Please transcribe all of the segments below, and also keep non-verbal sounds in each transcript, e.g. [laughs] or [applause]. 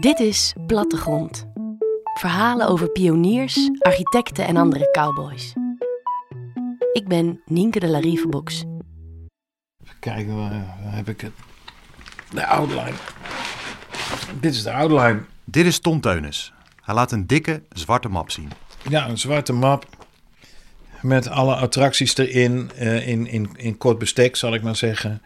Dit is Plattegrond. Verhalen over pioniers, architecten en andere cowboys. Ik ben Nienke de Larivebox. Even kijken, waar, heb ik het? De outline. Dit is de outline. Dit is Ton Teunis. Hij laat een dikke zwarte map zien. Ja, een zwarte map. Met alle attracties erin, eh, in, in, in kort bestek zal ik maar zeggen.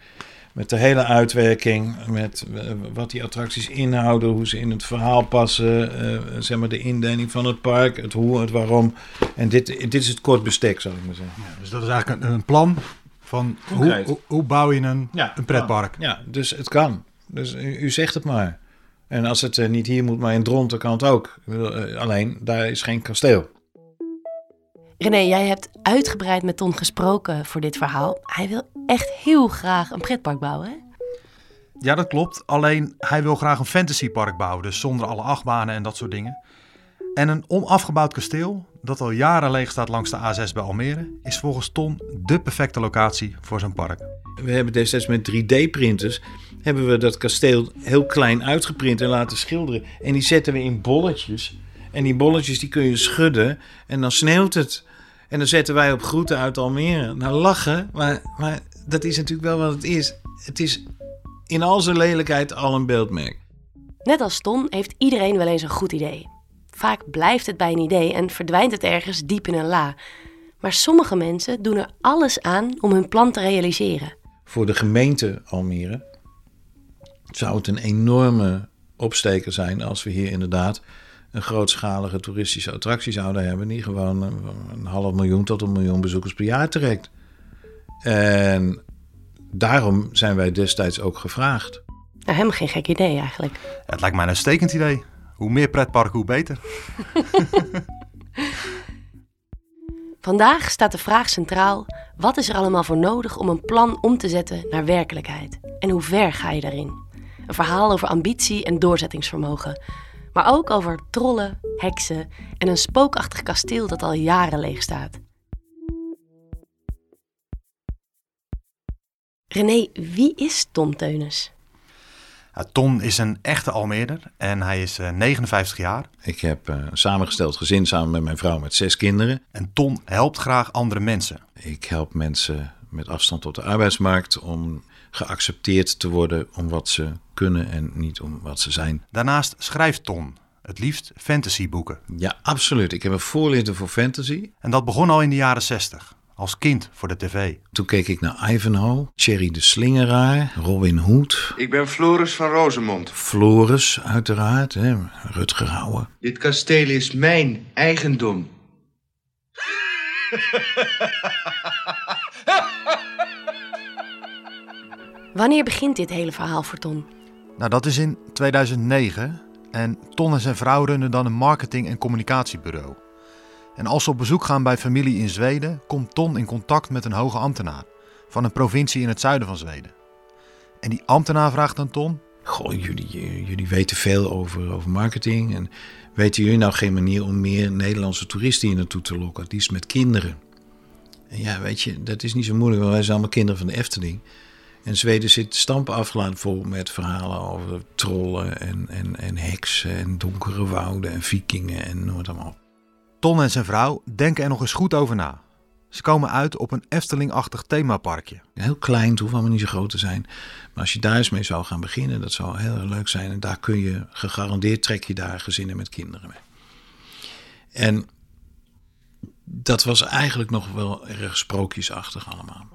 Met de hele uitwerking, met eh, wat die attracties inhouden, hoe ze in het verhaal passen, eh, zeg maar de indeling van het park, het hoe, het waarom. En dit, dit is het kort bestek, zal ik maar zeggen. Dus dat is eigenlijk een, een plan van hoe, hoe, hoe bouw je een, Ja, een pretpark. Ja, dus het kan. Dus u, u zegt het maar. En als het eh, niet hier moet, maar in Dronten kan het ook. Alleen, daar is geen kasteel. René, jij hebt uitgebreid met Ton gesproken voor dit verhaal. Hij wil echt heel graag een pretpark bouwen. Hè? Ja, dat klopt. Alleen hij wil graag een fantasypark bouwen, dus zonder alle achtbanen en dat soort dingen. En een onafgebouwd kasteel, dat al jaren leeg staat langs de A6 bij Almere, is volgens Ton de perfecte locatie voor zijn park. We hebben destijds met 3D-printers hebben we dat kasteel heel klein uitgeprint en laten schilderen. En die zetten we in bolletjes. En die bolletjes die kun je schudden en dan sneeuwt het. En dan zetten wij op groeten uit Almere. Nou, lachen, maar, maar dat is natuurlijk wel wat het is. Het is in al zijn lelijkheid al een beeldmerk. Net als Ton heeft iedereen wel eens een goed idee. Vaak blijft het bij een idee en verdwijnt het ergens diep in een la. Maar sommige mensen doen er alles aan om hun plan te realiseren. voor de gemeente Almere zou het een enorme opsteker zijn als we hier inderdaad een grootschalige toeristische attractie zouden hebben die gewoon een, een half miljoen tot een miljoen bezoekers per jaar trekt. En daarom zijn wij destijds ook gevraagd. Nou, helemaal geen gek idee eigenlijk. Het lijkt mij een uitstekend idee. Hoe meer pretparken, hoe beter. [laughs] Vandaag staat de vraag centraal: wat is er allemaal voor nodig om een plan om te zetten naar werkelijkheid? En hoe ver ga je daarin? Een verhaal over ambitie en doorzettingsvermogen. Maar ook over trollen, heksen en een spookachtig kasteel dat al jaren leeg staat. René, wie is Tom Teunis? Ton is een echte Almeerder en hij is eh, 59 jaar. Ik heb eh, een samengesteld gezin samen met mijn vrouw met zes kinderen. En Ton helpt graag andere mensen. Ik help mensen met afstand tot de arbeidsmarkt om geaccepteerd te worden om wat ze kunnen en niet om wat ze zijn. Daarnaast schrijft Ton het liefst fantasyboeken. Ja, absoluut. Ik heb een voorliefde voor fantasy. En dat begon al in de jaren 60, als kind voor de tv. Toen keek ik naar Ivanhoe, Thierry de Slingeraar, Robin Hood, Ik ben Floris van Rosemond. Floris uiteraard, hè, Rutger Hauer. Dit kasteel is mijn eigendom. [laughs] Wanneer begint dit hele verhaal voor Ton? Nou, dat is in 2009 en Ton en zijn vrouw runnen dan een marketing- en communicatiebureau. En als ze op bezoek gaan bij familie in Zweden, komt Ton in contact met een hoge ambtenaar van een provincie in het zuiden van Zweden. En die ambtenaar vraagt aan Ton: Goh, jullie, eh, jullie weten veel over, over marketing. En weten jullie nou geen manier om meer Nederlandse toeristen hier naartoe te lokken? Die is met kinderen. En ja, weet je, dat is niet zo moeilijk, want wij zijn allemaal kinderen van de Efteling. En Zweden zit stampen afgeladen vol met verhalen over trollen en, en, en heksen en donkere wouden en vikingen en noem het allemaal. Ton en zijn vrouw denken er nog eens goed over na. Ze komen uit op een Efteling-achtig themaparkje. Heel klein, het hoeft allemaal niet zo groot te zijn. Maar als je daar eens mee zou gaan beginnen, dat zou heel erg leuk zijn. En daar kun je, gegarandeerd trek je daar gezinnen met kinderen mee. En dat was eigenlijk nog wel erg sprookjesachtig allemaal.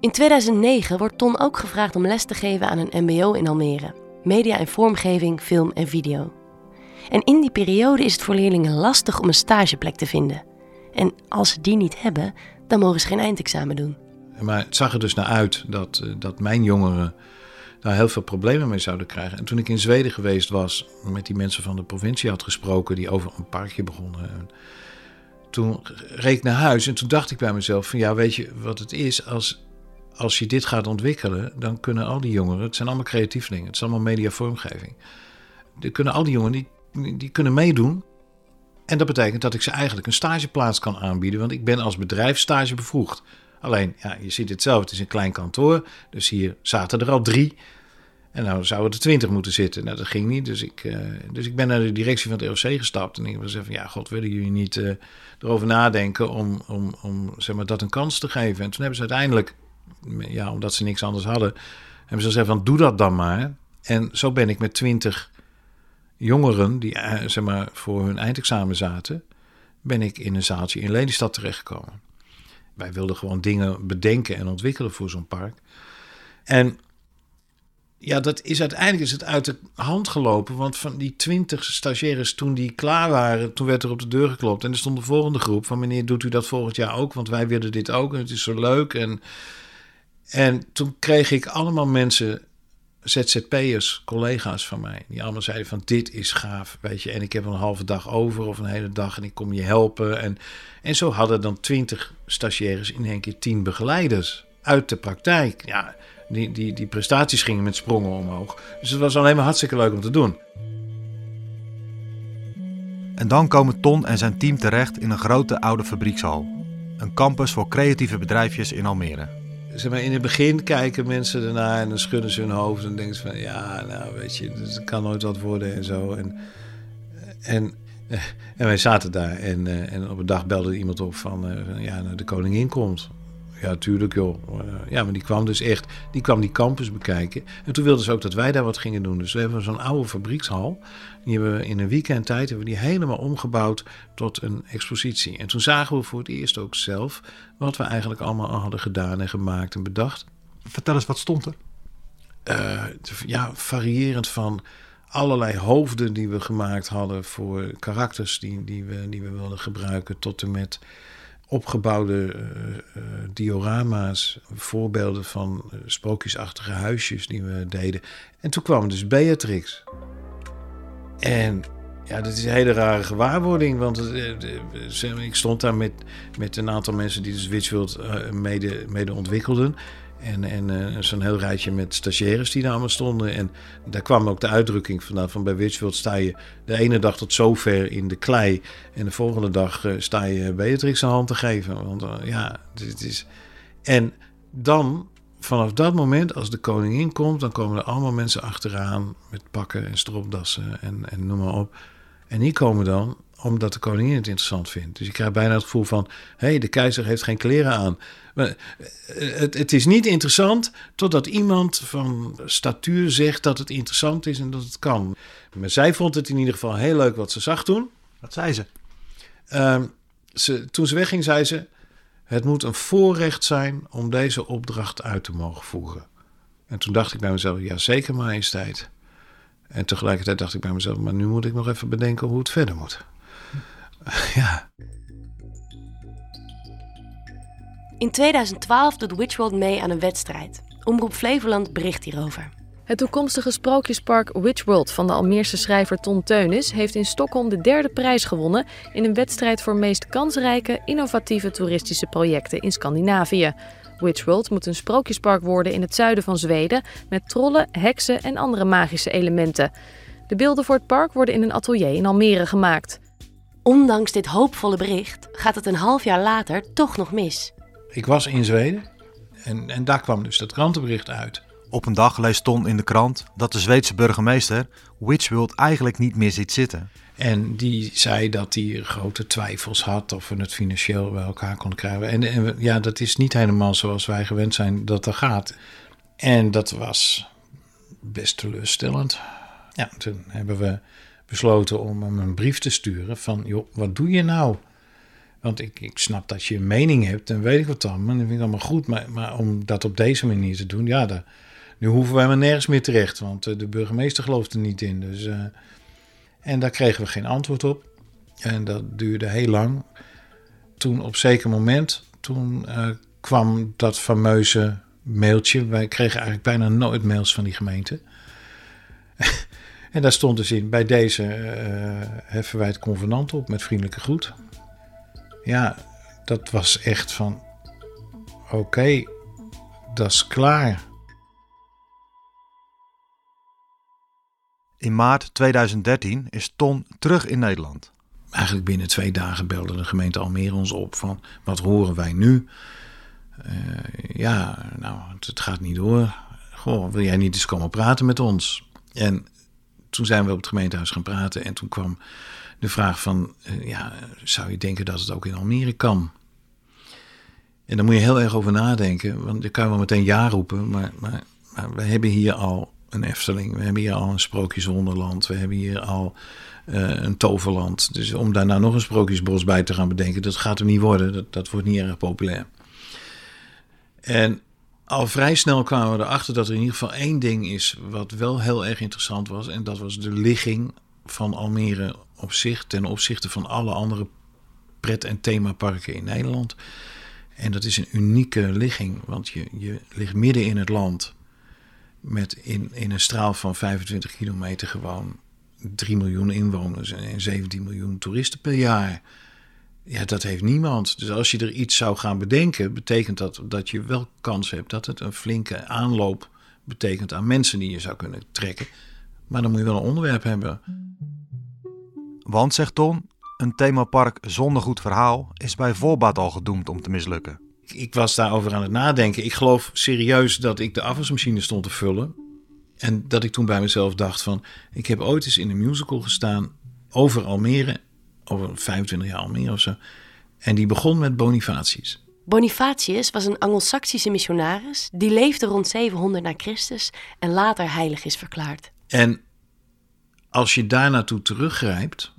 In 2009 wordt Ton ook gevraagd om les te geven aan een MBO in Almere. Media en vormgeving, film en video. En in die periode is het voor leerlingen lastig om een stageplek te vinden. En als ze die niet hebben, dan mogen ze geen eindexamen doen. Maar het zag er dus naar uit dat, eh, dat mijn jongeren daar heel veel problemen mee zouden krijgen. En toen ik in Zweden geweest was, met die mensen van de provincie had gesproken, die over een parkje begonnen. En toen reed ik naar huis en toen dacht ik bij mezelf: van ja, weet je wat het is? Als, als je dit gaat ontwikkelen, dan kunnen al die jongeren, het zijn allemaal creatievelingen, het is allemaal mediavormgeving. Die kunnen al die jongeren, die, die kunnen meedoen. En dat betekent dat ik ze eigenlijk een stageplaats kan aanbieden, want ik ben als bedrijf stage bevoegd. Alleen, ja, je ziet het zelf, het is een klein kantoor, dus hier zaten er al drie. En nou zouden er twintig moeten zitten. Nou, dat ging niet. Dus ik, uh, dus ik ben naar de directie van het ROC gestapt. En ik was van, ja, god, willen jullie niet uh, erover nadenken om, om, om zeg maar, dat een kans te geven? En toen hebben ze uiteindelijk, ja, omdat ze niks anders hadden, hebben ze gezegd van, doe dat dan maar. En zo ben ik met twintig jongeren, die uh, zeg maar, voor hun eindexamen zaten, ben ik in een zaaltje in Lelystad terechtgekomen. Wij wilden gewoon dingen bedenken en ontwikkelen voor zo'n park. En ja, dat is uiteindelijk is het uit de hand gelopen. Want van die twintig stagiaires, toen die klaar waren, toen werd er op de deur geklopt. En er stond de volgende groep van meneer, doet u dat volgend jaar ook? Want wij willen dit ook en het is zo leuk. En, en toen kreeg ik allemaal mensen, ZZP'ers, collega's van mij, die allemaal zeiden van dit is gaaf, weet je. En ik heb een halve dag over of een hele dag en ik kom je helpen. En, en zo hadden dan twintig stagiaires in één keer tien begeleiders uit de praktijk. Ja, die, die, die prestaties gingen met sprongen omhoog. Dus het was alleen maar hartstikke leuk om te doen. En dan komen Ton en zijn team terecht in een grote oude fabriekshal. Een campus voor creatieve bedrijfjes in Almere. Zeg maar, in het begin kijken mensen ernaar en dan schudden ze hun hoofd en denken ze van ja, nou weet je, het kan nooit wat worden en zo. En, en, en wij zaten daar en, eh, en op een dag belde iemand op van, uh, ja, nou, de koningin komt. Ja, tuurlijk joh. Eh, ja, maar die kwam dus echt, die kwam die campus bekijken. En toen wilden ze ook dat wij daar wat gingen doen. Dus we hebben zo'n oude fabriekshal. Die hebben we in een weekendtijd hebben we die helemaal omgebouwd tot een expositie. En toen zagen we voor het eerst ook zelf wat we eigenlijk allemaal al hadden gedaan en gemaakt en bedacht. Vertel eens, wat stond er? Uh, ja, variërend van allerlei hoofden die we gemaakt hadden voor karakters die, die, we, die we wilden gebruiken, tot en met opgebouwde uh, uh, diorama's, voorbeelden van uh, sprookjesachtige huisjes die we deden. En toen kwam dus Beatrix. En ja, dat is een hele rare gewaarwording, want ik stond daar met, met een aantal mensen die dus Witchworld mede, mede ontwikkelden. En, en uh, zo'n heel rijtje met stagiaires die daar allemaal stonden. En daar kwam ook de uitdrukking vandaan. Van bij Witchfield sta je de ene dag tot zover in de klei. En de volgende dag uh, sta je Beatrix een hand te geven. Want uh, ja, dit is... En dan, vanaf dat moment, als de koningin komt... dan komen er allemaal mensen achteraan met pakken en stropdassen en, en noem maar op. En die komen dan omdat de koningin het interessant vindt. Dus je krijgt bijna het gevoel van... hé, hey, de keizer heeft geen kleren aan. Maar eh, het, het, is niet interessant totdat iemand van statuur zegt dat het interessant is en dat het kan. Maar zij vond het in ieder geval heel leuk wat ze zag toen. Wat zei ze? Uh, ze toen ze wegging, zei ze... het moet een voorrecht zijn om deze opdracht uit te mogen voeren. En toen dacht ik bij mezelf, ja zeker majesteit. En tegelijkertijd dacht ik bij mezelf, maar nu moet ik nog even bedenken hoe het verder moet. Ja. In 2012 doet Witchworld mee aan een wedstrijd. Omroep Flevoland bericht hierover. Het toekomstige sprookjespark Witchworld van de Almeerse schrijver Ton Teunis heeft in Stockholm de derde prijs gewonnen in een wedstrijd voor meest kansrijke, innovatieve toeristische projecten in Scandinavië. Witchworld moet een sprookjespark worden in het zuiden van Zweden met trollen, heksen en andere magische elementen. De beelden voor het park worden in een atelier in Almere gemaakt. Ondanks dit hoopvolle bericht gaat het een half jaar later toch nog mis. Ik was in Zweden en, en daar kwam dus dat krantenbericht uit. Op een dag leest Ton in de krant dat de Zweedse burgemeester Witchworld eigenlijk niet meer ziet zitten. En die zei dat hij grote twijfels had of we het financieel bij elkaar konden krijgen. En, en ja, dat is niet helemaal zoals wij gewend zijn dat dat gaat. En dat was best teleurstellend. Ja, toen hebben we besloten om hem een brief te sturen van, joh, wat doe je nou? Want ik, ik snap dat je een mening hebt en weet ik wat dan, maar dat vind ik allemaal goed. Maar, maar om dat op deze manier te doen, ja, nu hoeven wij maar nergens meer terecht, want uh, de burgemeester gelooft er niet in. Dus, uh, en daar kregen we geen antwoord op. En dat duurde heel lang. Toen op zeker moment, toen uh, kwam dat fameuze mailtje. Wij kregen eigenlijk bijna nooit mails van die gemeente. En daar stond dus in, bij deze heffen wij het convenant op met vriendelijke groet ja, dat was echt van: oké, okay, dat is klaar. In maart 2013 is Ton terug in Nederland. Eigenlijk binnen twee dagen belde de gemeente Almere ons op van wat horen wij nu? Uh, ja, nou, het gaat niet door. goh, wil jij niet eens komen praten met ons? En toen zijn we op het gemeentehuis gaan praten en toen kwam de vraag van, eh, ja, zou je denken dat het ook in Almere kan? En daar moet je heel erg over nadenken, want je kan wel meteen ja roepen, maar, maar, we hebben hier al een Efteling, we hebben hier al een Sprookjeswonderland, we hebben hier al uh, een toverland. Dus om daar nou nog een Sprookjesbos bij te gaan bedenken, dat gaat er niet worden, dat, dat wordt niet erg populair. En al vrij snel kwamen we erachter dat er in ieder geval één ding is wat wel heel erg interessant was. En dat was de ligging van Almere op zich ten opzichte van alle andere pret- en themaparken in Nederland. En dat is een unieke ligging, want je, je ligt midden in het land met in, in een straal van 25 kilometer gewoon 3 miljoen inwoners en 17 miljoen toeristen per jaar. Ja, dat heeft niemand. Dus als je er iets zou gaan bedenken, betekent dat dat je wel kans hebt dat het een flinke aanloop betekent aan mensen die je zou kunnen trekken. Maar dan moet je wel een onderwerp hebben. Want, zegt Ton, een themapark zonder goed verhaal is bij voorbaat al gedoemd om te mislukken. Ik was daarover aan het nadenken. Ik geloof serieus dat ik de afwasmachine stond te vullen. En dat ik toen bij mezelf dacht van... ik heb ooit eens in een musical gestaan over Almere over 25 jaar al meer of zo. En die begon met Bonifatius. Bonifatius was een Angelsaksische missionaris die leefde rond 700 na Christus en later heilig is verklaard. En als je daar naartoe teruggrijpt,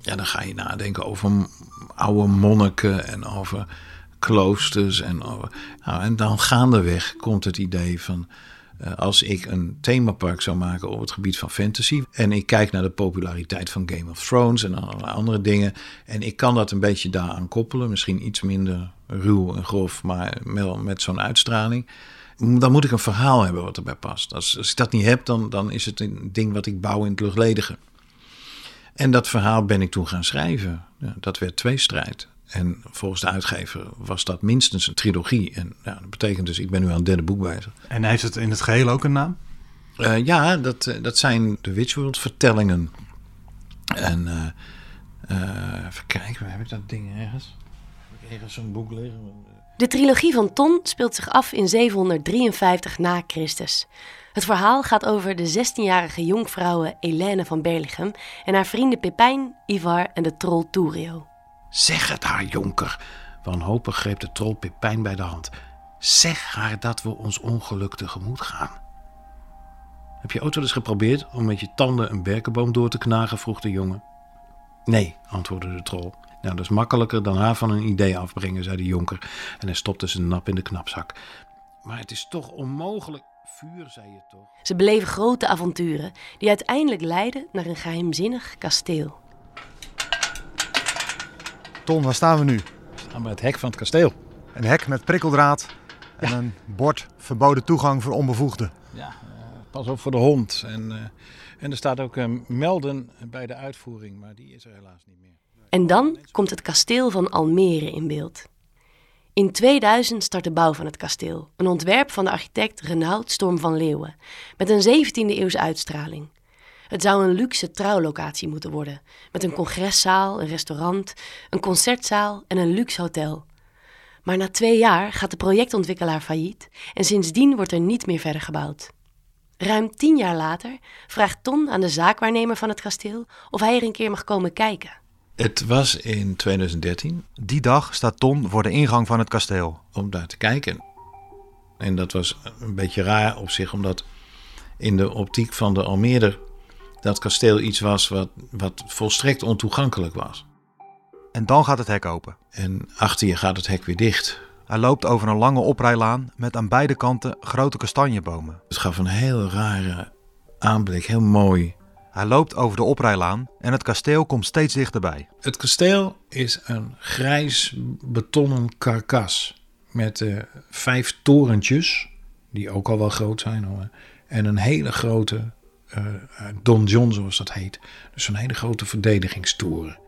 ja, dan ga je nadenken over oude monniken en over kloosters en over. Nou, en dan gaandeweg komt het idee van als ik een themapark zou maken op het gebied van fantasy. En ik kijk naar de populariteit van Game of Thrones en allerlei andere dingen. En ik kan dat een beetje daaraan koppelen. Misschien iets minder ruw en grof, maar wel met zo'n uitstraling. Dan moet ik een verhaal hebben wat erbij past. Als, als ik dat niet heb, dan, dan is het een ding wat ik bouw in het luchtledige. En dat verhaal ben ik toen gaan schrijven. Ja, dat werd tweestrijd. En volgens de uitgever was dat minstens een trilogie. En ja, dat betekent dus, ik ben nu aan het derde boek bezig. En heeft het in het geheel ook een naam? Uh, ja, dat, eh, dat zijn de Witchworld vertellingen. En uh, uh, even kijken, waar heb ik dat ding ergens? Heb ik ergens zo'n boek liggen? De trilogie van Ton speelt zich af in 753 na Christus. Het verhaal gaat over de 16-jarige jonkvrouwe Helene van Berlichem en haar vrienden Pepijn, Ivar en de troll Turio. Zeg het haar, jonker. Wanhopig greep de troll Pepijn bij de hand. Zeg haar dat we ons ongeluk tegemoet gaan. Heb je ooit wel eens geprobeerd om met je tanden een berkenboom door te knagen? vroeg de jongen. Nee, antwoordde de troll. Nou, dat is makkelijker dan haar van een idee afbrengen, zei de jonker. En hij stopte zijn nap in de knapzak. Maar het is toch onmogelijk. Vuur, zei je toch? Ze beleven grote avonturen die uiteindelijk leiden naar een geheimzinnig kasteel. Ton, waar staan we nu? We staan bij het hek van het kasteel. Een hek met prikkeldraad en een bord verboden toegang voor onbevoegden. Ja, uh, pas op voor de hond. En, uh, en er staat ook uh, melden bij de uitvoering, maar die is er helaas niet meer. En dan komt het kasteel van Almere in beeld. In 2000 start de bouw van het kasteel, een ontwerp van de architect Renaud Storm van Leeuwen, met een 17e eeuwse uitstraling. Het zou een luxe trouwlocatie moeten worden, met een congreszaal, een restaurant, een concertzaal en een luxe hotel. Maar na twee jaar gaat de projectontwikkelaar failliet en sindsdien wordt er niet meer verder gebouwd. Ruim tien jaar later vraagt Ton aan de zaakwaarnemer van het kasteel of hij er een keer mag komen kijken. Het was in 2013. Die dag staat Ton voor de ingang van het kasteel. Om daar te kijken. En dat was een beetje raar op zich, omdat in de optiek van de Almere dat kasteel iets was wat, wat volstrekt ontoegankelijk was. En dan gaat het hek open. En achter je gaat het hek weer dicht. Hij loopt over een lange oprijlaan met aan beide kanten grote kastanjebomen. Het gaf een heel rare aanblik, heel mooi. Hij loopt over de oprijlaan en het kasteel komt steeds dichterbij. Het kasteel is een grijs betonnen karkas met uh, vijf torentjes, die ook al wel groot zijn hoor, en een hele grote uh, donjon, zoals dat heet. Dus een hele grote verdedigingstoren.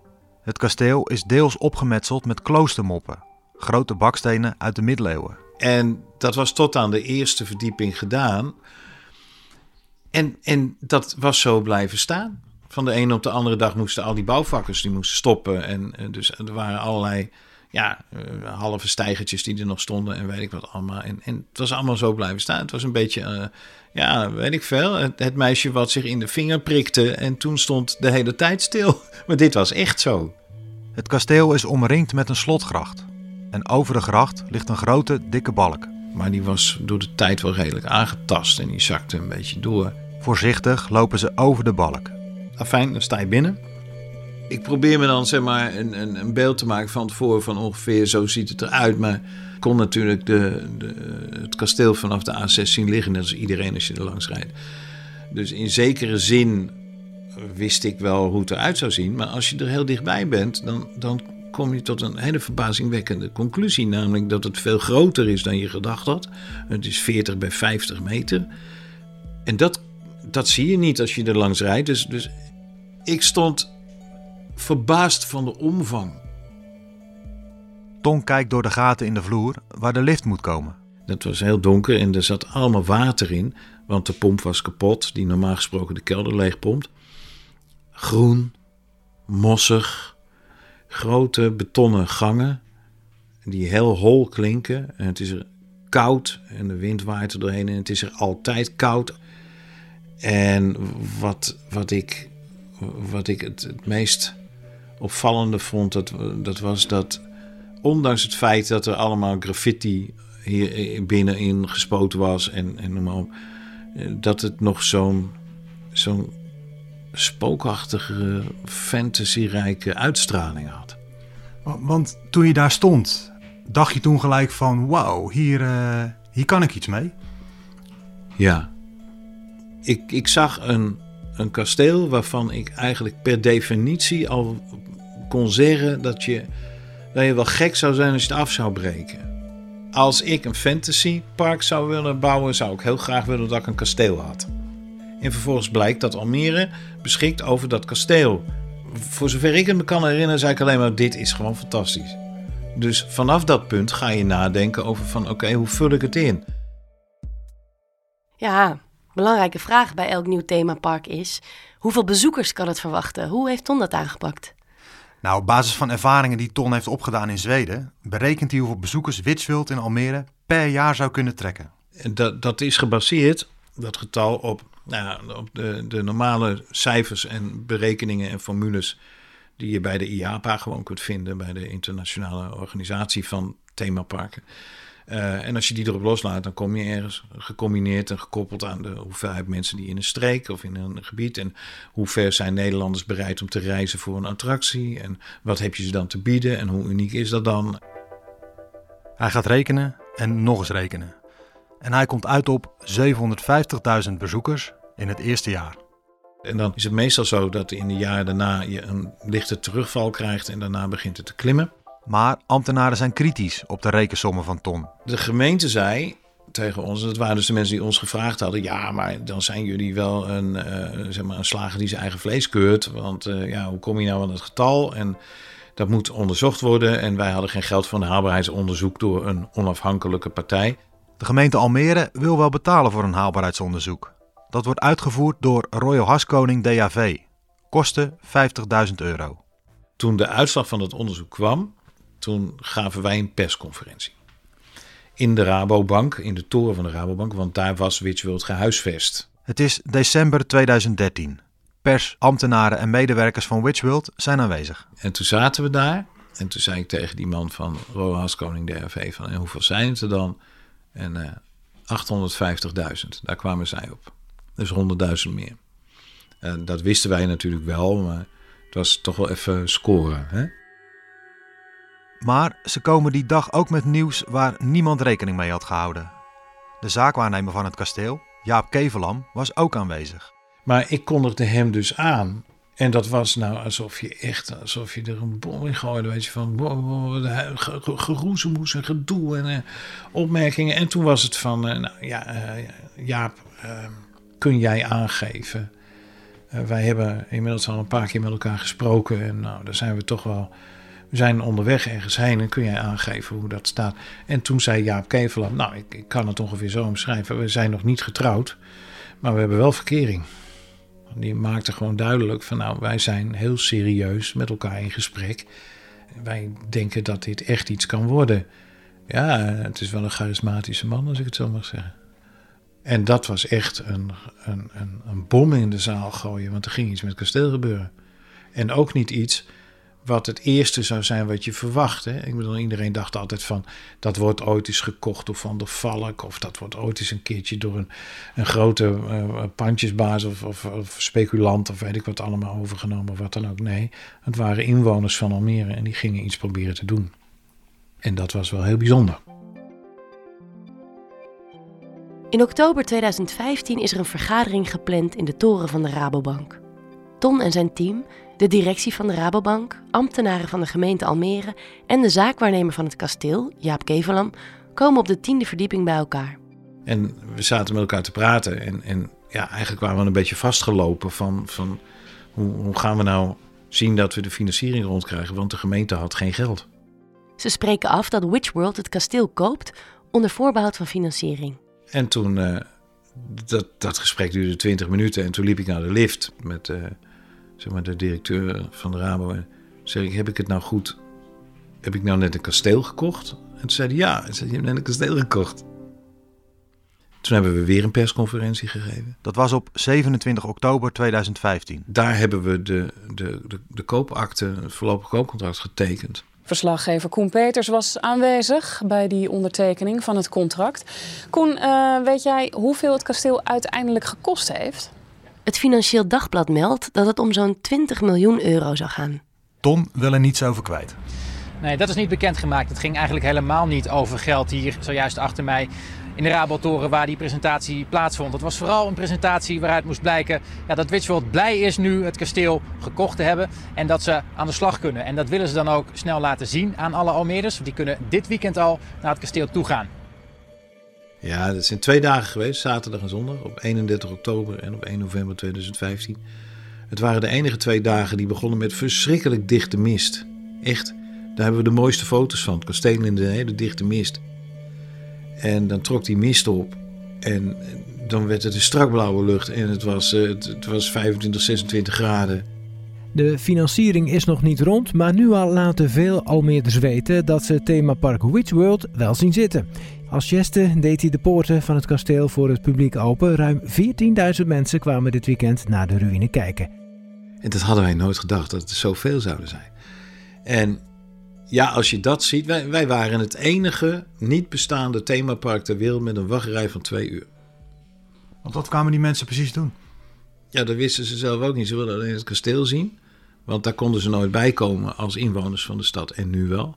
Het kasteel is deels opgemetseld met kloostermoppen, grote bakstenen uit de middeleeuwen. En dat was tot aan de eerste verdieping gedaan. En, en dat was zo blijven staan. Van de ene op de andere dag moesten al die bouwvakkers die moesten stoppen. En dus er waren allerlei ja, uh, halve stijgertjes die er nog stonden en weet ik wat allemaal. En, en het was allemaal zo blijven staan. Het was een beetje, uh, ja, weet ik veel. Het, het, meisje wat zich in de vinger prikte en toen stond de hele tijd stil. [laughs] Maar dit was echt zo. Het kasteel is omringd met een slotgracht. En over de gracht ligt een grote, dikke balk. Maar die was door de tijd wel redelijk aangetast en die zakte een beetje door. Voorzichtig lopen ze over de balk. Afijn, dan sta je binnen. Ik probeer me dan zeg maar een, een, een beeld te maken van tevoren van ongeveer zo ziet het eruit. Maar kon natuurlijk de, de, het kasteel vanaf de A6 zien liggen, net als iedereen als je er langs rijdt. Dus in zekere zin wist ik wel hoe het eruit zou zien. Maar als je er heel dichtbij bent, dan, dan kom je tot een hele verbazingwekkende conclusie. Namelijk dat het veel groter is dan je gedacht had. Het is 40 bij 50 meter. En dat, dat zie je niet als je er langs rijdt. Dus, dus ik stond verbaasd van de omvang. Ton kijkt door de gaten in de vloer waar de lift moet komen. Het was heel donker en er zat allemaal water in, want de pomp was kapot, die normaal gesproken de kelder leegpompt. Groen, mossig, grote betonnen gangen die heel hol klinken. En het is er koud en de wind waait er doorheen en het is er altijd koud. En wat, wat, ik, wat ik het, het meest opvallende vond, dat, dat was dat ondanks het feit dat er allemaal graffiti hier binnenin gespoten was en, en normaal, dat het nog zo'n zo'n spookachtige, fantasyrijke uitstraling had. Want toen je daar stond, dacht je toen gelijk van wauw, hier, uh, hier kan ik iets mee? Ja. Ik, ik zag een, een kasteel waarvan ik eigenlijk per definitie al kon zeggen dat je, dat je wel gek zou zijn als je het af zou breken. Als ik een fantasypark zou willen bouwen, zou ik heel graag willen dat ik een kasteel had. En vervolgens blijkt dat Almere beschikt over dat kasteel. Voor zover ik het me kan herinneren, zei ik alleen maar: dit is gewoon fantastisch. Dus vanaf dat punt ga je nadenken over van oké, hoe vul ik het in? Ja, belangrijke vraag bij elk nieuw themapark is: hoeveel bezoekers kan het verwachten? Hoe heeft Ton dat aangepakt? Nou, op basis van ervaringen die Ton heeft opgedaan in Zweden, berekent hij hoeveel bezoekers Witswild in Almere per jaar zou kunnen trekken. Dat, dat is gebaseerd, dat getal, op, nou, op de, de normale cijfers en berekeningen en formules die je bij de IAPA gewoon kunt vinden, bij de internationale organisatie van themaparken. Uh, en als je die erop loslaat, dan kom je ergens gecombineerd en gekoppeld aan de hoeveelheid mensen die in een streek of in een gebied. En hoe ver zijn Nederlanders bereid om te reizen voor een attractie? En wat heb je ze dan te bieden en hoe uniek is dat dan? Hij gaat rekenen en nog eens rekenen. En hij komt uit op 750.000 bezoekers in het eerste jaar. En dan is het meestal zo dat in de jaren daarna je een lichte terugval krijgt en daarna begint het te klimmen. Maar ambtenaren zijn kritisch op de rekensommen van Ton. De gemeente zei tegen ons, dat waren dus de mensen die ons gevraagd hadden: ja, maar dan zijn jullie wel een, uh, zeg maar een slager die zijn eigen vlees keurt. Want uh, ja, hoe kom je nou aan het getal? En dat moet onderzocht worden. En wij hadden geen geld voor een haalbaarheidsonderzoek door een onafhankelijke partij. De gemeente Almere wil wel betalen voor een haalbaarheidsonderzoek. Dat wordt uitgevoerd door Royal Haskoning DAV. Kosten 50.000 euro. Toen de uitslag van het onderzoek kwam, toen gaven wij een persconferentie. In de Rabobank, in de toren van de Rabobank, want daar was Witchworld gehuisvest. Het is december 2013. Pers, ambtenaren en medewerkers van Witchworld zijn aanwezig. En toen zaten we daar. En toen zei ik tegen die man van Roas Koning DRV van... En hoeveel zijn het er dan? En uh, eh, 850.000, daar kwamen zij op. Dus 100.000 meer. En dat wisten wij natuurlijk wel, maar het was toch wel even scoren. Hè? Maar ze komen die dag ook met nieuws waar niemand rekening mee had gehouden. De zaakwaarnemer van het kasteel, Jaap Kevelam, was ook aanwezig. Maar ik kondigde hem dus aan. En dat was nou alsof je echt, alsof je er een bom in gooide. Weet je, van geroezemoes en gedoe en uh, opmerkingen. En toen was het van, uh, nou ja, uh, Jaap, kun jij aangeven? wij hebben inmiddels al een paar keer met elkaar gesproken. En nou, daar zijn we toch wel we zijn onderweg ergens heen en kun jij aangeven hoe dat staat. En toen zei Jaap Kevelam, nou ik, ik kan het ongeveer zo omschrijven. We zijn nog niet getrouwd, maar we hebben wel verkering. Die maakte gewoon duidelijk van nou wij zijn heel serieus met elkaar in gesprek. wij denken dat dit echt iets kan worden. Ja, het is wel een charismatische man, als ik het zo mag zeggen. En dat was echt een, een, een, een bom in de zaal gooien, want er ging iets met het kasteel gebeuren. En ook niet iets wat het eerste zou zijn wat je verwacht. Hè? Ik bedoel, iedereen dacht altijd van dat wordt ooit eens gekocht door Van der Valk. Of dat wordt ooit eens een keertje door een, een grote uh, pandjesbaas of, of, of, speculant of weet ik wat allemaal overgenomen of wat dan ook. Nee, het waren inwoners van Almere en die gingen iets proberen te doen. En dat was wel heel bijzonder. In oktober 2015 is er een vergadering gepland in de toren van de Rabobank. Ton en zijn team de directie van de Rabobank, ambtenaren van de gemeente Almere en de zaakwaarnemer van het kasteel, Jaap Kevelam, komen op de tiende verdieping bij elkaar. En we zaten met elkaar te praten en, en ja, eigenlijk waren we een beetje vastgelopen van, van hoe, hoe gaan we nou zien dat we de financiering rondkrijgen, want de gemeente had geen geld. Ze spreken af dat Witchworld het kasteel koopt onder voorbehoud van financiering. En toen, uh, dat, dat gesprek duurde 20 minuten en toen liep ik naar de lift met... Uh, zeg maar, de directeur van de Rabo. En zeg ik, heb ik het nou goed? Heb ik nou net een kasteel gekocht? En toen zei hij, ja. Zei, je hebt net een kasteel gekocht. Toen hebben we weer een persconferentie gegeven. Dat was op 27 oktober 2015. Daar hebben we de, de, de, de koopakte, het voorlopig koopcontract getekend. Verslaggever Koen Peters was aanwezig bij die ondertekening van het contract. Koen, uh, weet jij hoeveel het kasteel uiteindelijk gekost heeft? Het Financieel Dagblad meldt dat het om zo'n 20 miljoen euro zou gaan. Tom wil er niets over kwijt. Nee, dat is niet bekendgemaakt. Het ging eigenlijk helemaal niet over geld hier zojuist achter mij in de Rabotoren waar die presentatie plaatsvond. Het was vooral een presentatie waaruit moest blijken ja, dat Witchworld blij is nu het kasteel gekocht te hebben en dat ze aan de slag kunnen. En dat willen ze dan ook snel laten zien aan alle Almeerders. Die kunnen dit weekend al naar het kasteel toe gaan. Ja, dat zijn twee dagen geweest, zaterdag en zondag, op 31 oktober en op 1 november 2015. Het waren de enige twee dagen die begonnen met verschrikkelijk dichte mist. Echt, daar hebben we de mooiste foto's van. Het kasteel in de hele dichte mist. En dan trok die mist op en dan werd het een strak blauwe lucht en het was, eh, het, was 25, 26 graden. De financiering is nog niet rond, maar nu al laten veel Almeerders weten dat ze themapark Witchworld wel zien zitten. Als geste deed hij de poorten van het kasteel voor het publiek open. Ruim 14.000 mensen kwamen dit weekend naar de ruïne kijken. En dat hadden wij nooit gedacht, dat het zoveel zouden zijn. En ja, als je dat ziet, wij, wij waren het enige niet bestaande themapark ter wereld met een wachtrij van twee uur. Want wat kwamen die mensen precies doen? Ja, dat wisten ze zelf ook niet. Ze wilden alleen het kasteel zien. Want daar konden ze nooit bij komen als inwoners van de stad en nu wel.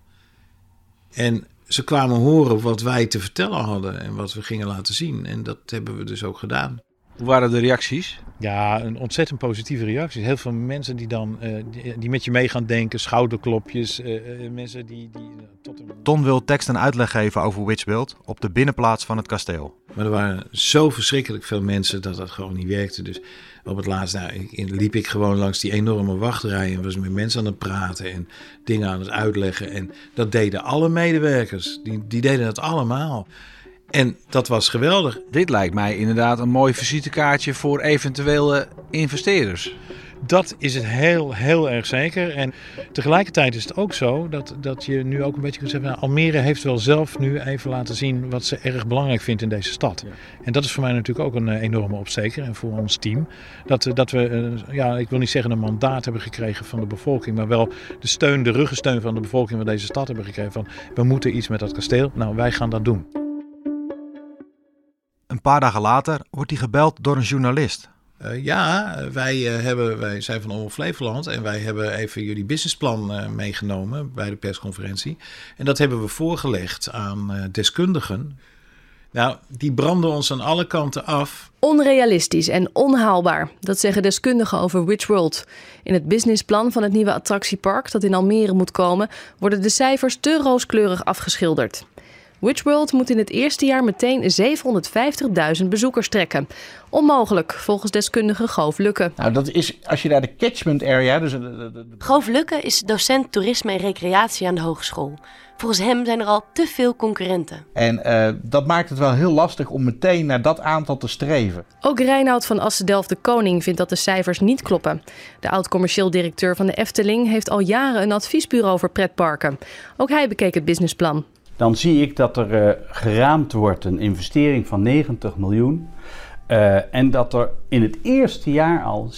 En ze kwamen horen wat wij te vertellen hadden en wat we gingen laten zien. En dat hebben we dus ook gedaan. Hoe waren de reacties? Ja, een ontzettend positieve reacties. Heel veel mensen die dan uh, die, met je mee gaan denken, schouderklopjes, uh, mensen die. die tot een... Ton wil tekst en uitleg geven over Witchbuild op de binnenplaats van het kasteel. Maar er waren zo verschrikkelijk veel mensen dat dat gewoon niet werkte. Dus op het laatst nou, liep ik gewoon langs die enorme wachtrij en was met mensen aan het praten en dingen aan het uitleggen. En dat deden alle medewerkers. Die, die deden het allemaal. En dat was geweldig. Dit lijkt mij inderdaad een mooi visitekaartje voor eventuele investeerders. Dat is het heel, heel erg zeker. En tegelijkertijd is het ook zo dat, dat je nu ook een beetje kunt zeggen... Nou, Almere heeft wel zelf nu even laten zien wat ze erg belangrijk vindt in deze stad. En dat is voor mij natuurlijk ook een eh, enorme opsteker en voor ons team. Dat, eh, dat we, eh, ja, ik wil niet zeggen een mandaat hebben gekregen van de bevolking... maar wel de steun, de ruggensteun van de bevolking van deze stad hebben gekregen. Van we moeten iets met dat kasteel. Nou, wij gaan dat doen. Een paar dagen later wordt hij gebeld door een journalist. Uh, ja, wij, uh, hebben, wij zijn van Omroep Flevoland en wij hebben even jullie businessplan uh, meegenomen bij de persconferentie. En dat hebben we voorgelegd aan deskundigen. Nou, die branden ons aan alle kanten af. Onrealistisch en onhaalbaar, dat zeggen deskundigen over Witchworld. In het businessplan van het nieuwe attractiepark dat in Almere moet komen, worden de cijfers te rooskleurig afgeschilderd. Witchworld moet in het eerste jaar meteen 750.000 bezoekers trekken. Onmogelijk, volgens deskundige Goof Lukke. Nou, dat is als je daar de catchment area. Dus Goof Lukke is docent toerisme en recreatie aan de hogeschool. Volgens hem zijn er al te veel concurrenten. En uh, dat maakt het wel heel lastig om meteen naar dat aantal te streven. Ook Reinoud van Assendelft de Koning vindt dat de cijfers niet kloppen. De oud-commercieel directeur van de Efteling heeft al jaren een adviesbureau voor pretparken. Ook hij bekeek het businessplan. Dan zie ik dat er uh, geraamd wordt een investering van 90 miljoen. Uh, en dat er in het eerste jaar al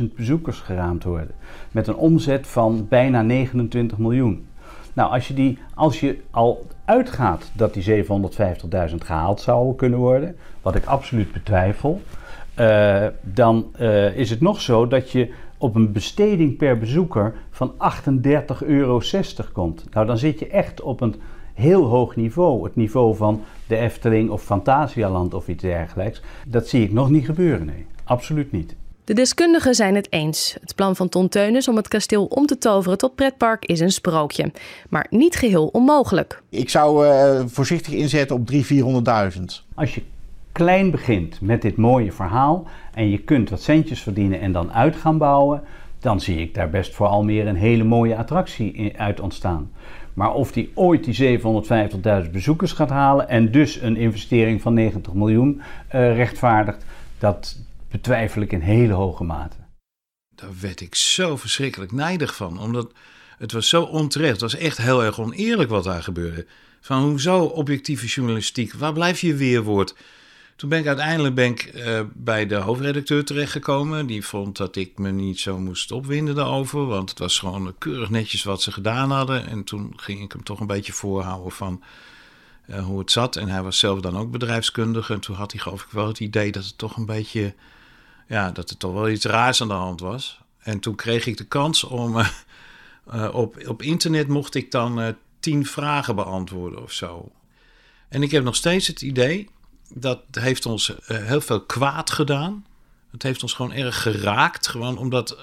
750.000 bezoekers geraamd worden. Met een omzet van bijna 29 miljoen. Nou, als je, die, als je al uitgaat dat die 750.000 gehaald zouden kunnen worden, wat ik absoluut betwijfel, uh, dan is het nog zo dat je op een besteding per bezoeker van 38,60 euro komt. Nou, dan zit je echt op een heel hoog niveau. Het niveau van de Efteling of Fantasialand of iets dergelijks. Dat zie ik nog niet gebeuren, nee. Absoluut niet. De deskundigen zijn het eens. Het plan van Ton Teunis om het kasteel om te toveren tot pretpark is een sprookje. Maar niet geheel onmogelijk. Ik zou uh, voorzichtig inzetten op 300.000, 400.000. Als je klein begint met dit mooie verhaal en je kunt wat centjes verdienen en dan uit gaan bouwen, dan zie ik daar best voor Almere een hele mooie attractie uit ontstaan. Maar of die ooit die 750.000 bezoekers gaat halen en dus een investering van 90 miljoen uh, rechtvaardigt, dat betwijfel ik in hele hoge mate. Daar werd ik zo verschrikkelijk nijdig van, omdat het was zo onterecht. Het was echt heel erg oneerlijk wat daar gebeurde. Van hoezo objectieve journalistiek? Waar blijf je weerwoord? Toen ben ik uiteindelijk uh, bij de hoofdredacteur terechtgekomen. Die vond dat ik me niet zo moest opwinden daarover. Want het was gewoon keurig netjes wat ze gedaan hadden. En toen ging ik hem toch een beetje voorhouden van uh, hoe het zat. En hij was zelf dan ook bedrijfskundige. En toen had hij geloof ik wel het idee dat het toch een beetje... Ja, dat er toch wel iets raars aan de hand was. En toen kreeg ik de kans om... Uh, [laughs] op, op internet mocht ik dan tien vragen beantwoorden of zo. En ik heb nog steeds het idee dat heeft ons uh, heel veel kwaad gedaan. Het heeft ons gewoon erg geraakt. Gewoon omdat uh,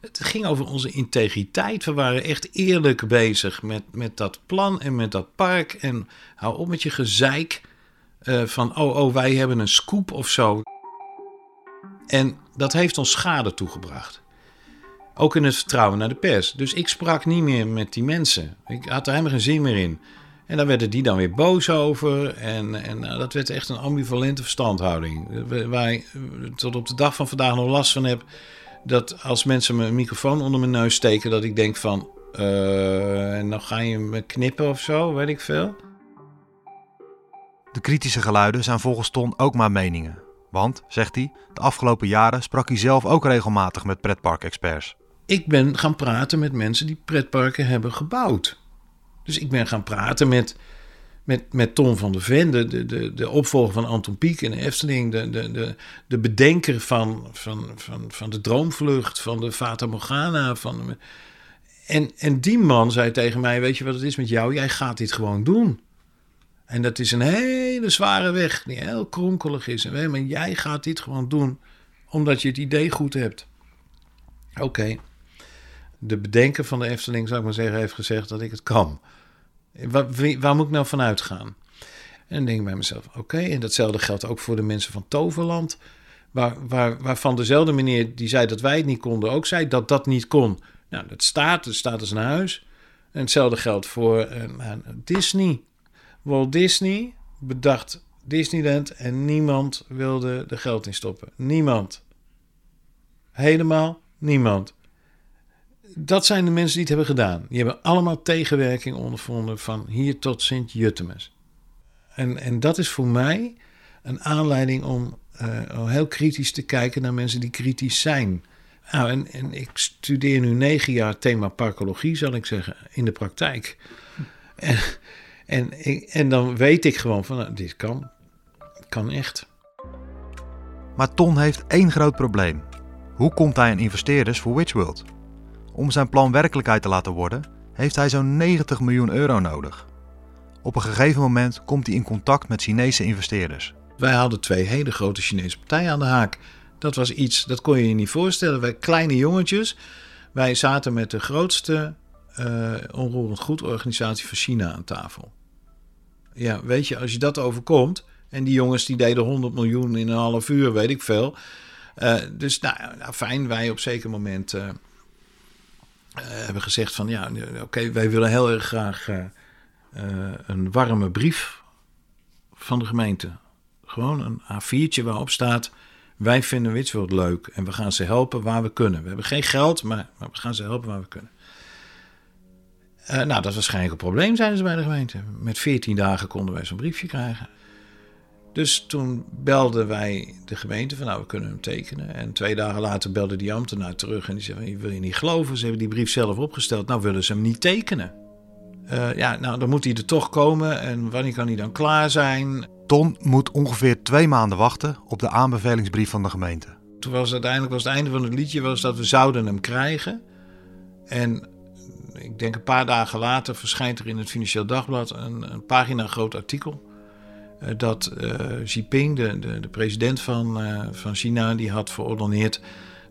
het ging over onze integriteit. We waren echt eerlijk bezig met, met dat plan en met dat park. En hou op met je gezeik uh, van oh, oh, wij hebben een scoop of zo. En dat heeft ons schade toegebracht. Ook in het vertrouwen naar de pers. Dus ik sprak niet meer met die mensen. Ik had er helemaal geen zin meer in. En daar werden die dan weer boos over. En, en nou, dat werd echt een ambivalente verstandhouding. Waar ik tot op de dag van vandaag nog last van heb. Dat als mensen me een microfoon onder mijn neus steken, dat ik denk van. Uh, en dan ga je me knippen of zo, weet ik veel. De kritische geluiden zijn volgens Ton ook maar meningen. Want, zegt hij, de afgelopen jaren sprak hij zelf ook regelmatig met pretparkexperts. Ik ben gaan praten met mensen die pretparken hebben gebouwd. Dus ik ben gaan praten met, met, met Tom van der Ven, de, de, de opvolger van Anton Pieck in de Efteling, de, de, de, de bedenker van, van, van, van de droomvlucht, van de Fata Morgana. Van, en, en die man zei tegen mij, weet je wat het is met jou? Jij gaat dit gewoon doen. En dat is een hele zware weg, die heel kronkelig is. Maar jij gaat dit gewoon doen, omdat je het idee goed hebt. Oké. De bedenker van de Efteling, zou ik maar zeggen, heeft gezegd dat ik het kan. Waar, waar moet ik nou van uitgaan? En denk ik bij mezelf, oké, en datzelfde geldt ook voor de mensen van Toverland. Waar, waar, waarvan dezelfde meneer die zei dat wij het niet konden, ook zei dat dat niet kon. Nou, dat staat, het staat als een huis. En hetzelfde geldt voor uh, Disney. Walt Disney bedacht Disneyland en niemand wilde er geld in stoppen. Niemand. Helemaal niemand dat zijn de mensen die het hebben gedaan. Die hebben allemaal tegenwerking ondervonden van hier tot Sint-Juttemus. En, en dat is voor mij een aanleiding om, uh, heel kritisch te kijken naar mensen die kritisch zijn. Nou, en, en ik studeer nu negen jaar thema parkologie, zal ik zeggen, in de praktijk. En, en, en dan weet ik gewoon van, nou, dit kan. Kan echt. Maar Ton heeft één groot probleem. Hoe komt hij aan investeerders voor Witchworld? Om zijn plan werkelijkheid te laten worden, heeft hij zo'n 90 miljoen euro nodig. Op een gegeven moment komt hij in contact met Chinese investeerders. Wij hadden twee hele grote Chinese partijen aan de haak. Dat was iets, dat kon je je niet voorstellen. Wij kleine jongetjes, wij zaten met de grootste uh, onroerend goed organisatie van China aan tafel. Ja, weet je, als je dat overkomt. En die jongens die deden 100 miljoen in een half uur, weet ik veel. Uh, dus nou, nou, fijn, wij op zeker moment uh, hebben gezegd van ja, oké, wij willen heel erg graag een warme brief van de gemeente. Gewoon een A4'tje waarop staat, wij vinden Witsworld leuk en we gaan ze helpen waar we kunnen. We hebben geen geld, maar, maar we gaan ze helpen waar we kunnen. nou, dat is waarschijnlijk een probleem, zeiden ze bij de gemeente. Met 14 dagen konden wij zo'n briefje krijgen. Dus toen belden wij de gemeente van nou, we kunnen hem tekenen. En twee dagen later belde die ambtenaar terug en die zei, wil je niet geloven? Ze hebben die brief zelf opgesteld. Nou willen ze hem niet tekenen. Uh, ja, nou dan moet hij er toch komen en wanneer kan hij dan klaar zijn? Ton moet ongeveer twee maanden wachten op de aanbevelingsbrief van de gemeente. Toen was het uiteindelijk was het einde van het liedje was dat we zouden hem krijgen. En ik denk een paar dagen later verschijnt er in het Financieel Dagblad een, een pagina groot artikel eh, dat uh, Xi Jinping, de, de, de president van, uh, van China, die had verordoneerd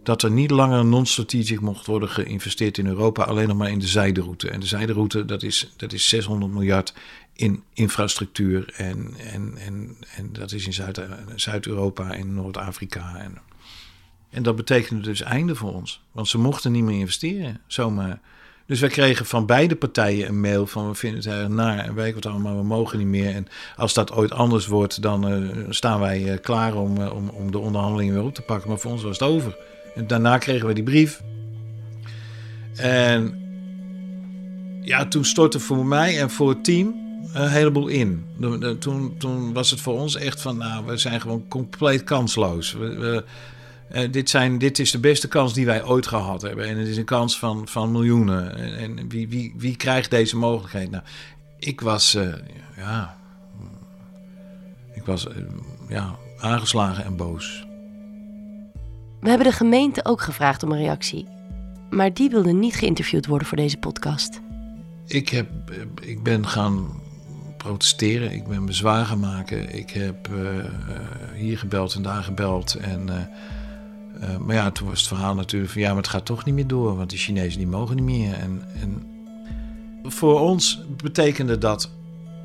dat er niet langer non-strategisch mocht worden geïnvesteerd in Europa, alleen nog maar in de zijderoute. En de zijderoute, dat is, dat is 600 miljard in infrastructuur en, en, en, en dat is in Zuid-Europa Zuid en Noord-Afrika. En, en dat betekende dus einde voor ons, want ze mochten niet meer investeren, zomaar. Dus wij kregen van beide partijen een mail van we vinden het erg naar en weet wat allemaal, we mogen niet meer. En als dat ooit anders wordt, dan uh, staan wij uh, klaar om, uh, om, om de onderhandelingen weer op te pakken. Maar voor ons was het over. En daarna kregen we die brief. En ja, toen stortte voor mij en voor het team een heleboel in. Toen, toen was het voor ons echt van, nou, we zijn gewoon compleet kansloos. We, uh, dit, zijn, dit is de beste kans die wij ooit gehad hebben. En het is een kans van, van miljoenen. En, en wie, wie, wie krijgt deze mogelijkheid? Nou, ik was, uh, ja, ik was uh, ja, aangeslagen en boos. We hebben de gemeente ook gevraagd om een reactie. Maar die wilde niet geïnterviewd worden voor deze podcast. Ik, heb, ik ben gaan protesteren. Ik ben bezwaar gaan maken. Ik heb hier gebeld en daar gebeld. En uh, maar ja, toen was het verhaal natuurlijk van ja, maar het gaat toch niet meer door, want de Chinezen die mogen niet meer. En, en voor ons betekende dat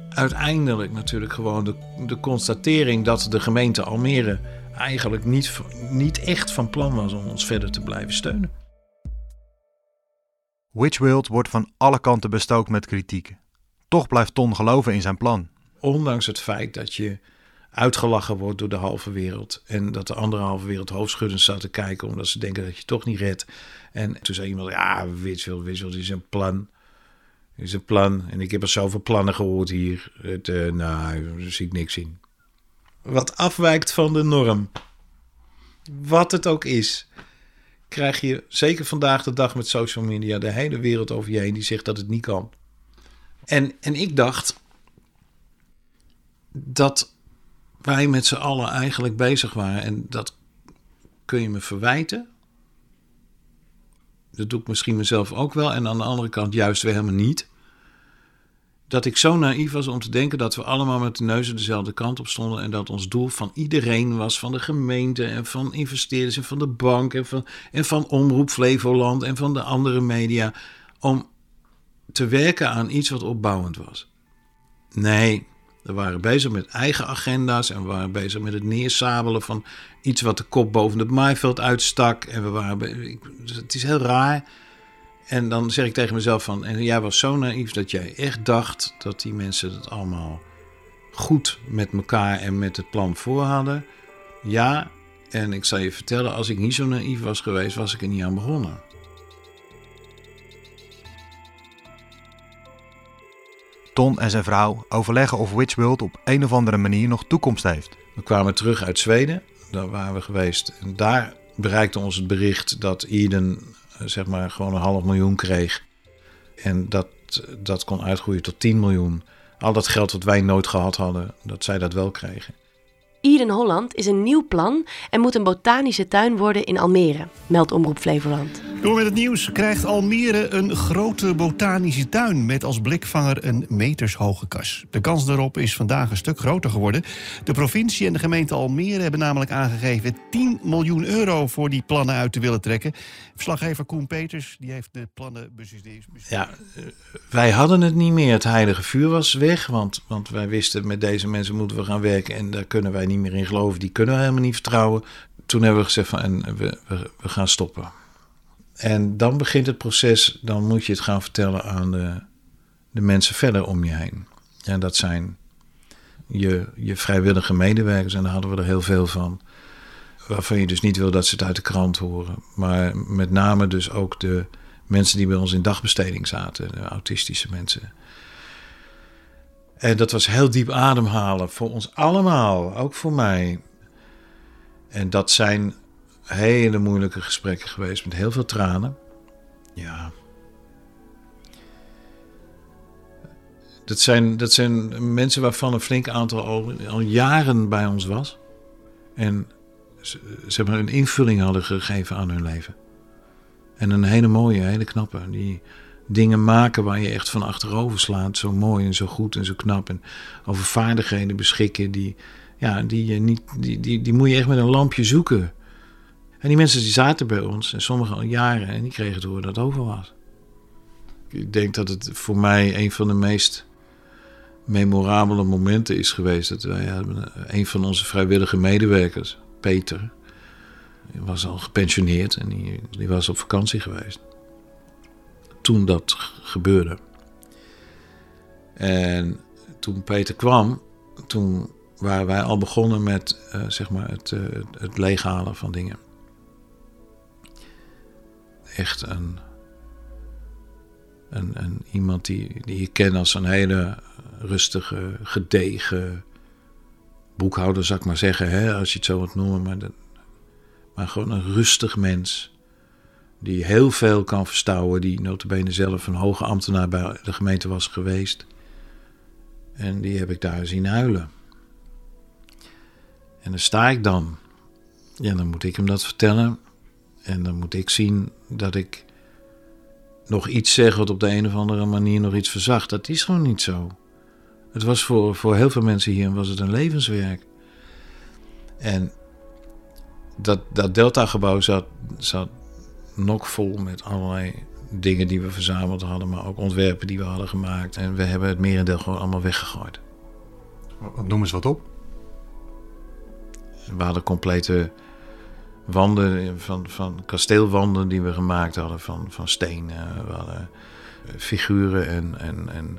uiteindelijk natuurlijk gewoon de, de constatering dat de gemeente Almere eigenlijk niet, niet echt van plan was om ons verder te blijven steunen. Witchworld wordt van alle kanten bestookt met kritiek. Toch blijft Ton geloven in zijn plan. Ondanks het feit dat je uitgelachen wordt door de halve wereld. En dat de andere halve wereld hoofdschuddend staat te kijken omdat ze denken dat je toch niet redt. En toen zei iemand, ja, Witchel, Witchel is een plan. is een plan. En ik heb er zoveel plannen gehoord hier. Het, uh, nou, daar zie ik niks in. Wat afwijkt van de norm. Wat het ook is. Krijg je zeker vandaag de dag met social media de hele wereld over je heen die zegt dat het niet kan. En, en ik dacht dat wij met z'n allen eigenlijk bezig waren. En dat kun je me verwijten. Dat doe ik misschien mezelf ook wel. En aan de andere kant juist weer helemaal niet. Dat ik zo naïef was om te denken dat we allemaal met de neuzen dezelfde kant op stonden. En dat ons doel van iedereen was, van de gemeente en van investeerders en van de bank en van, en van Omroep Flevoland en van de andere media. Om te werken aan iets wat opbouwend was. Nee, we waren bezig met eigen agenda's en we waren bezig met het neersabelen van iets wat de kop boven het maaiveld uitstak. En we waren, het is heel raar. En dan zeg ik tegen mezelf van, en jij was zo naïef dat jij echt dacht dat die mensen het allemaal goed met elkaar en met het plan voor hadden. Ja, en ik zal je vertellen, als ik niet zo naïef was geweest, was ik er niet aan begonnen. Ton en zijn vrouw overleggen of Witchworld op een of andere manier nog toekomst heeft. We kwamen terug uit Zweden, daar waren we geweest. En daar bereikte ons het bericht dat Eden eh, zeg maar gewoon een half miljoen kreeg. En dat dat kon uitgroeien tot 10 miljoen. Al dat geld wat wij nooit gehad hadden, dat zij dat wel kregen. Eden Holland is een nieuw plan en moet een botanische tuin worden in Almere, meldt Omroep Flevoland. Door met het nieuws krijgt Almere een grote botanische tuin met als blikvanger een metershoge kas. De kans daarop is vandaag een stuk groter geworden. De provincie en de gemeente Almere hebben namelijk aangegeven 10 miljoen euro voor die plannen uit te willen trekken. Verslaggever Koen Peters die heeft de plannen bestudeerd. Ja, wij hadden het niet meer. Het heilige vuur was weg, want, want wij wisten met deze mensen moeten we gaan werken en daar kunnen wij niet meer in geloven. Die kunnen we helemaal niet vertrouwen. Toen hebben we gezegd van en we, we, we gaan stoppen. En dan begint het proces, dan moet je het gaan vertellen aan de, de mensen verder om je heen. En dat zijn je, je vrijwillige medewerkers, en daar hadden we er heel veel van. Waarvan je dus niet wil dat ze het uit de krant horen. Maar met name dus ook de mensen die bij ons in dagbesteding zaten, de autistische mensen. En dat was heel diep ademhalen voor ons allemaal, ook voor mij. En dat zijn hele moeilijke gesprekken geweest met heel veel tranen. Ja. Dat zijn, dat zijn mensen waarvan een flink aantal al, al jaren bij ons was. En ze, hebben een invulling hadden gegeven aan hun leven. En een hele mooie, hele knappe. Die dingen maken waar je echt van achterover slaat. Zo mooi en zo goed en zo knap. En over vaardigheden beschikken die, ja, die, je niet, die, die, die moet je echt met een lampje zoeken. En die mensen die zaten bij ons, en sommigen al jaren, en die kregen te horen dat het over was. Ik denk dat het voor mij een van de meest memorabele momenten is geweest. Dat wij hebben een van onze vrijwillige medewerkers, Peter, was al gepensioneerd en die, die was op vakantie geweest. Toen dat gebeurde. En toen Peter kwam, toen waren wij al begonnen met uh, zeg maar het, uh, het leeghalen van dingen echt een, een, een, iemand die, die je kent als een hele rustige, gedegen boekhouder, zou ik maar zeggen, hè, als je het zo wilt noemen. Maar, de, maar gewoon een rustig mens. Die heel veel kan verstouwen. Die notabene zelf een hoge ambtenaar bij de gemeente was geweest. En die heb ik daar zien huilen. En dan sta ik dan. Ja, dan moet ik hem dat vertellen. En dan moet ik zien dat ik nog iets zeg wat op de een of andere manier nog iets verzacht. Dat is gewoon niet zo. Het was voor, voor heel veel mensen hier was het een levenswerk. En dat, dat Delta-gebouw zat, zat vol met allerlei dingen die we verzameld hadden, maar ook ontwerpen die we hadden gemaakt. En we hebben het merendeel gewoon allemaal weggegooid. Noem eens wat op. We hadden complete wanden, van, van kasteelwanden die we gemaakt hadden van, van steen. we hadden figuren en, en, en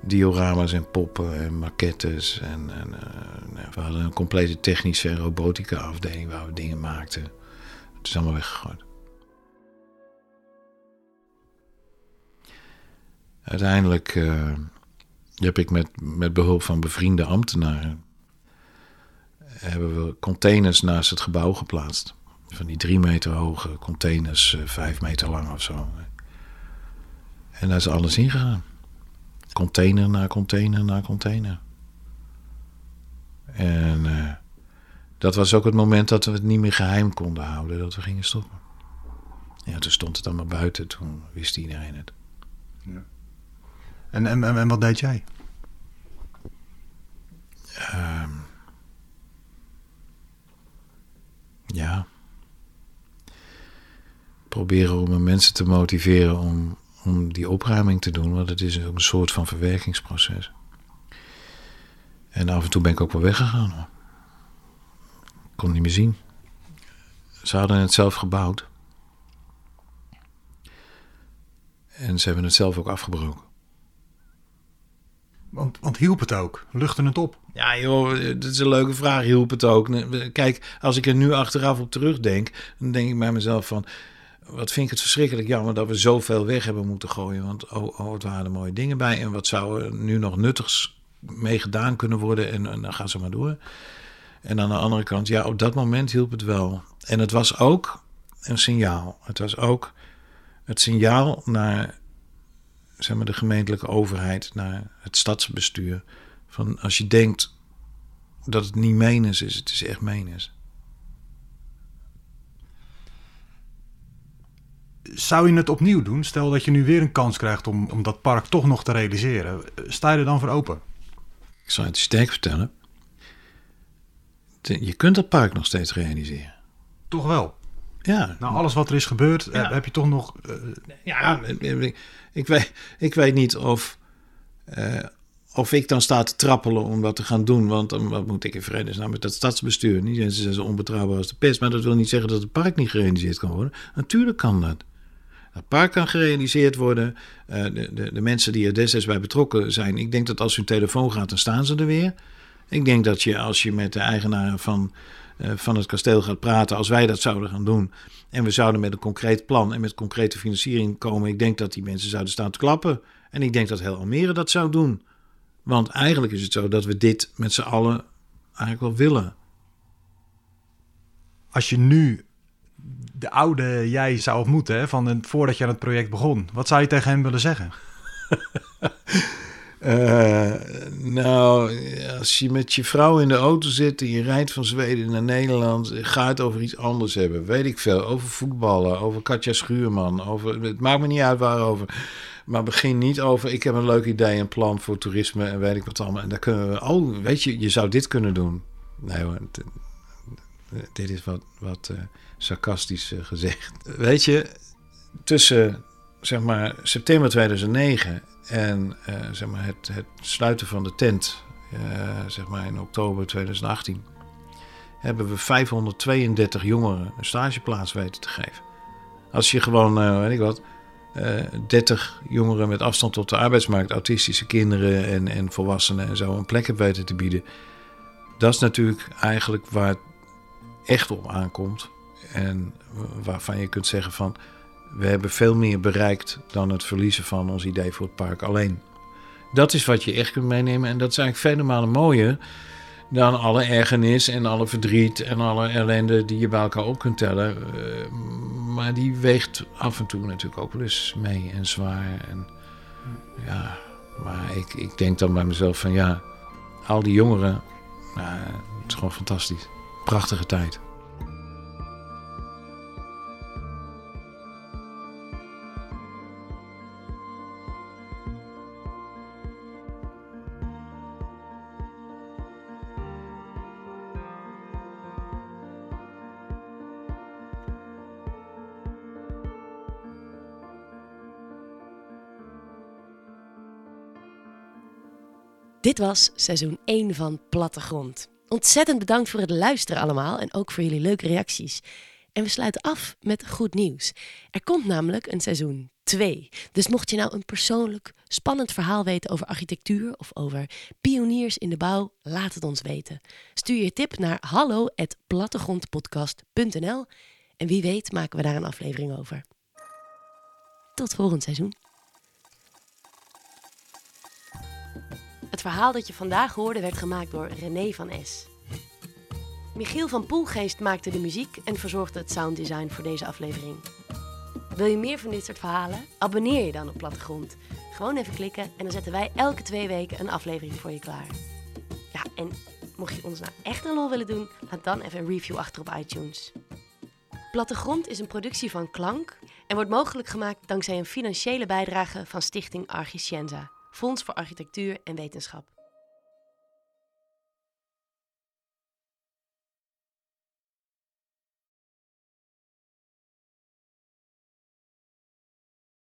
diorama's en poppen en maquettes. En, en uh, we hadden een complete technische robotica afdeling waar we dingen maakten. Het is allemaal weggegooid. Uiteindelijk uh, heb ik met, met behulp van bevriende ambtenaren hebben we containers naast het gebouw geplaatst. Van die drie meter hoge containers, uh, vijf meter lang of zo. En daar is alles ingegaan. Container na container na container. En uh, dat was ook het moment dat we het niet meer geheim konden houden, dat we gingen stoppen. Ja, toen stond het allemaal buiten, toen wist iedereen het. Ja. En, en, en, wat deed jij? Uh, ja. Proberen om mensen te motiveren om, om die opruiming te doen, want het is een soort van verwerkingsproces. En af en toe ben ik ook wel weggegaan. Ik kon niet meer zien. Ze hadden het zelf gebouwd. En ze hebben het zelf ook afgebroken. Want, want hielp het ook? Luchten het op? Ja, joh, dat is een leuke vraag. Hielp het ook? Kijk, als ik er nu achteraf op terugdenk, dan denk ik bij mezelf van... Wat vind ik het verschrikkelijk jammer dat we zoveel weg hebben moeten gooien. Want oh, oh het waren er mooie dingen bij. En wat zou er nu nog nuttigs mee gedaan kunnen worden? En, en dan gaan ze maar door. En aan de andere kant, ja, op dat moment hielp het wel. En het was ook een signaal. Het was ook het signaal naar zeg maar, de gemeentelijke overheid, naar het stadsbestuur. Van als je denkt dat het niet menens is, het is echt menens. Zou je het opnieuw doen? Stel dat je nu weer een kans krijgt om, om dat park toch nog te realiseren. Sta je er dan voor open? Ik zal het je sterk vertellen. Je kunt dat park nog steeds realiseren. Toch wel? Ja. Nou, alles wat er is gebeurd, ja. heb je toch nog... Uh... Ja, ik weet, ik weet niet of, uh, of ik dan sta te trappelen om wat te gaan doen. Want dan wat moet ik in vredesnaam met dat stadsbestuur. Niet? Ze zijn zo onbetrouwbaar als de pest. Maar dat wil niet zeggen dat het park niet gerealiseerd kan worden. Natuurlijk kan dat. Het park kan gerealiseerd worden. Uh, de, de, de, mensen die er destijds bij betrokken zijn. Ik denk dat als hun telefoon gaat, dan staan ze er weer. Ik denk dat je als je met de eigenaar van, van het kasteel gaat praten, als wij dat zouden gaan doen. En we zouden met een concreet plan en met concrete financiering komen. Ik denk dat die mensen zouden staan te klappen. En ik denk dat heel Almere dat zou doen. Want eigenlijk is het zo dat we dit met z'n allen eigenlijk wel willen. Als je nu de oude jij zou ontmoeten, hè, van een, voordat je aan het project begon, wat zou je tegen hem willen zeggen? [laughs] Uh, nou, als je met je vrouw in de auto zit en je rijdt van Zweden naar Nederland, ga het over iets anders hebben. Weet ik veel. Over voetballen, over Katja Schuurman. Over, het maakt me niet uit waarover. Maar begin niet over, ik heb een leuk idee, een plan voor toerisme en weet ik wat allemaal. En daar kunnen we, oh, weet je, je zou dit kunnen doen. Nee hoor, dit is wat, wat uh, sarcastisch uh, gezegd. Weet je, tussen zeg maar september 2009 en uh, zeg maar het, het, sluiten van de tent, uh, zeg maar in oktober 2018, hebben we 532 jongeren een stageplaats weten te geven. Als je gewoon, uh, weet ik wat, 30 jongeren met afstand tot de arbeidsmarkt, autistische kinderen en, en volwassenen en zo een plek hebt weten te bieden. Dat is natuurlijk eigenlijk waar het echt op aankomt. En waarvan je kunt zeggen van we hebben veel meer bereikt dan het verliezen van ons idee voor het park alleen. Dat is wat je echt kunt meenemen en dat is eigenlijk vele malen mooier dan alle ergernis en alle verdriet en alle ellende die je bij elkaar op kunt tellen. Uh, maar die weegt af en toe natuurlijk ook wel eens mee en zwaar. En, ja, maar ik, ik denk dan bij mezelf van ja, al die jongeren, nou, het is gewoon fantastisch. Prachtige tijd. Dit was seizoen 1 van Plattegrond. Ontzettend bedankt voor het luisteren allemaal en ook voor jullie leuke reacties. En we sluiten af met goed nieuws. Er komt namelijk een seizoen 2. Dus mocht je nou een persoonlijk spannend verhaal weten over architectuur of over pioniers in de bouw, laat het ons weten. Stuur je tip naar hallo@plattegrondpodcast.nl en wie weet maken we daar een aflevering over. Tot volgend seizoen. Het verhaal dat je vandaag hoorde werd gemaakt door René van S. Michiel van Poelgeest maakte de muziek en verzorgde het sounddesign voor deze aflevering. Wil je meer van dit soort verhalen? Abonneer je dan op Plattegrond. Gewoon even klikken en dan zetten wij elke twee weken een aflevering voor je klaar. Ja, en mocht je ons nou echt een lol willen doen, laat dan even een review achter op iTunes. Plattegrond is een productie van Klank en wordt mogelijk gemaakt dankzij een financiële bijdrage van Stichting Archicienza. Fonds voor Architectuur en Wetenschap.